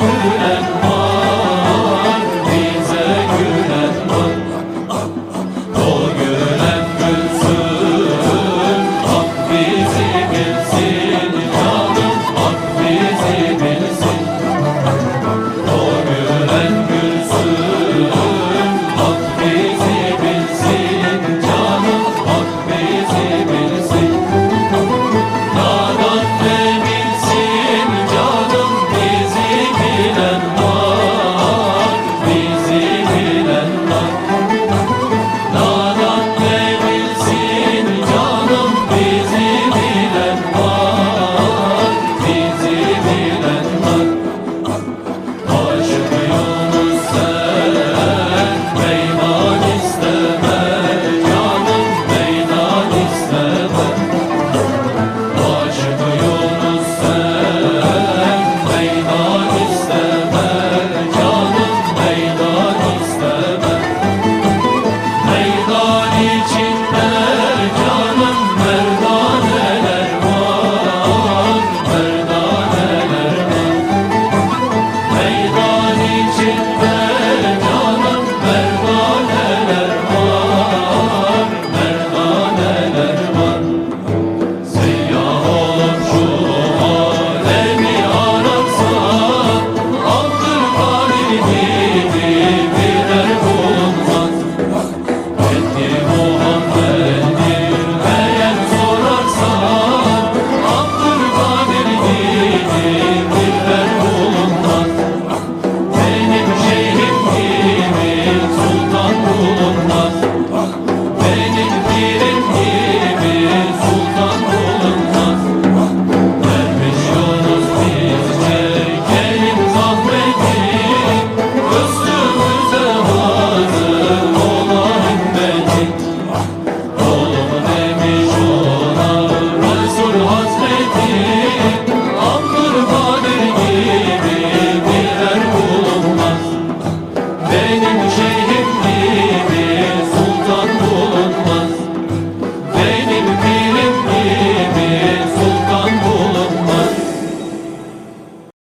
Oh,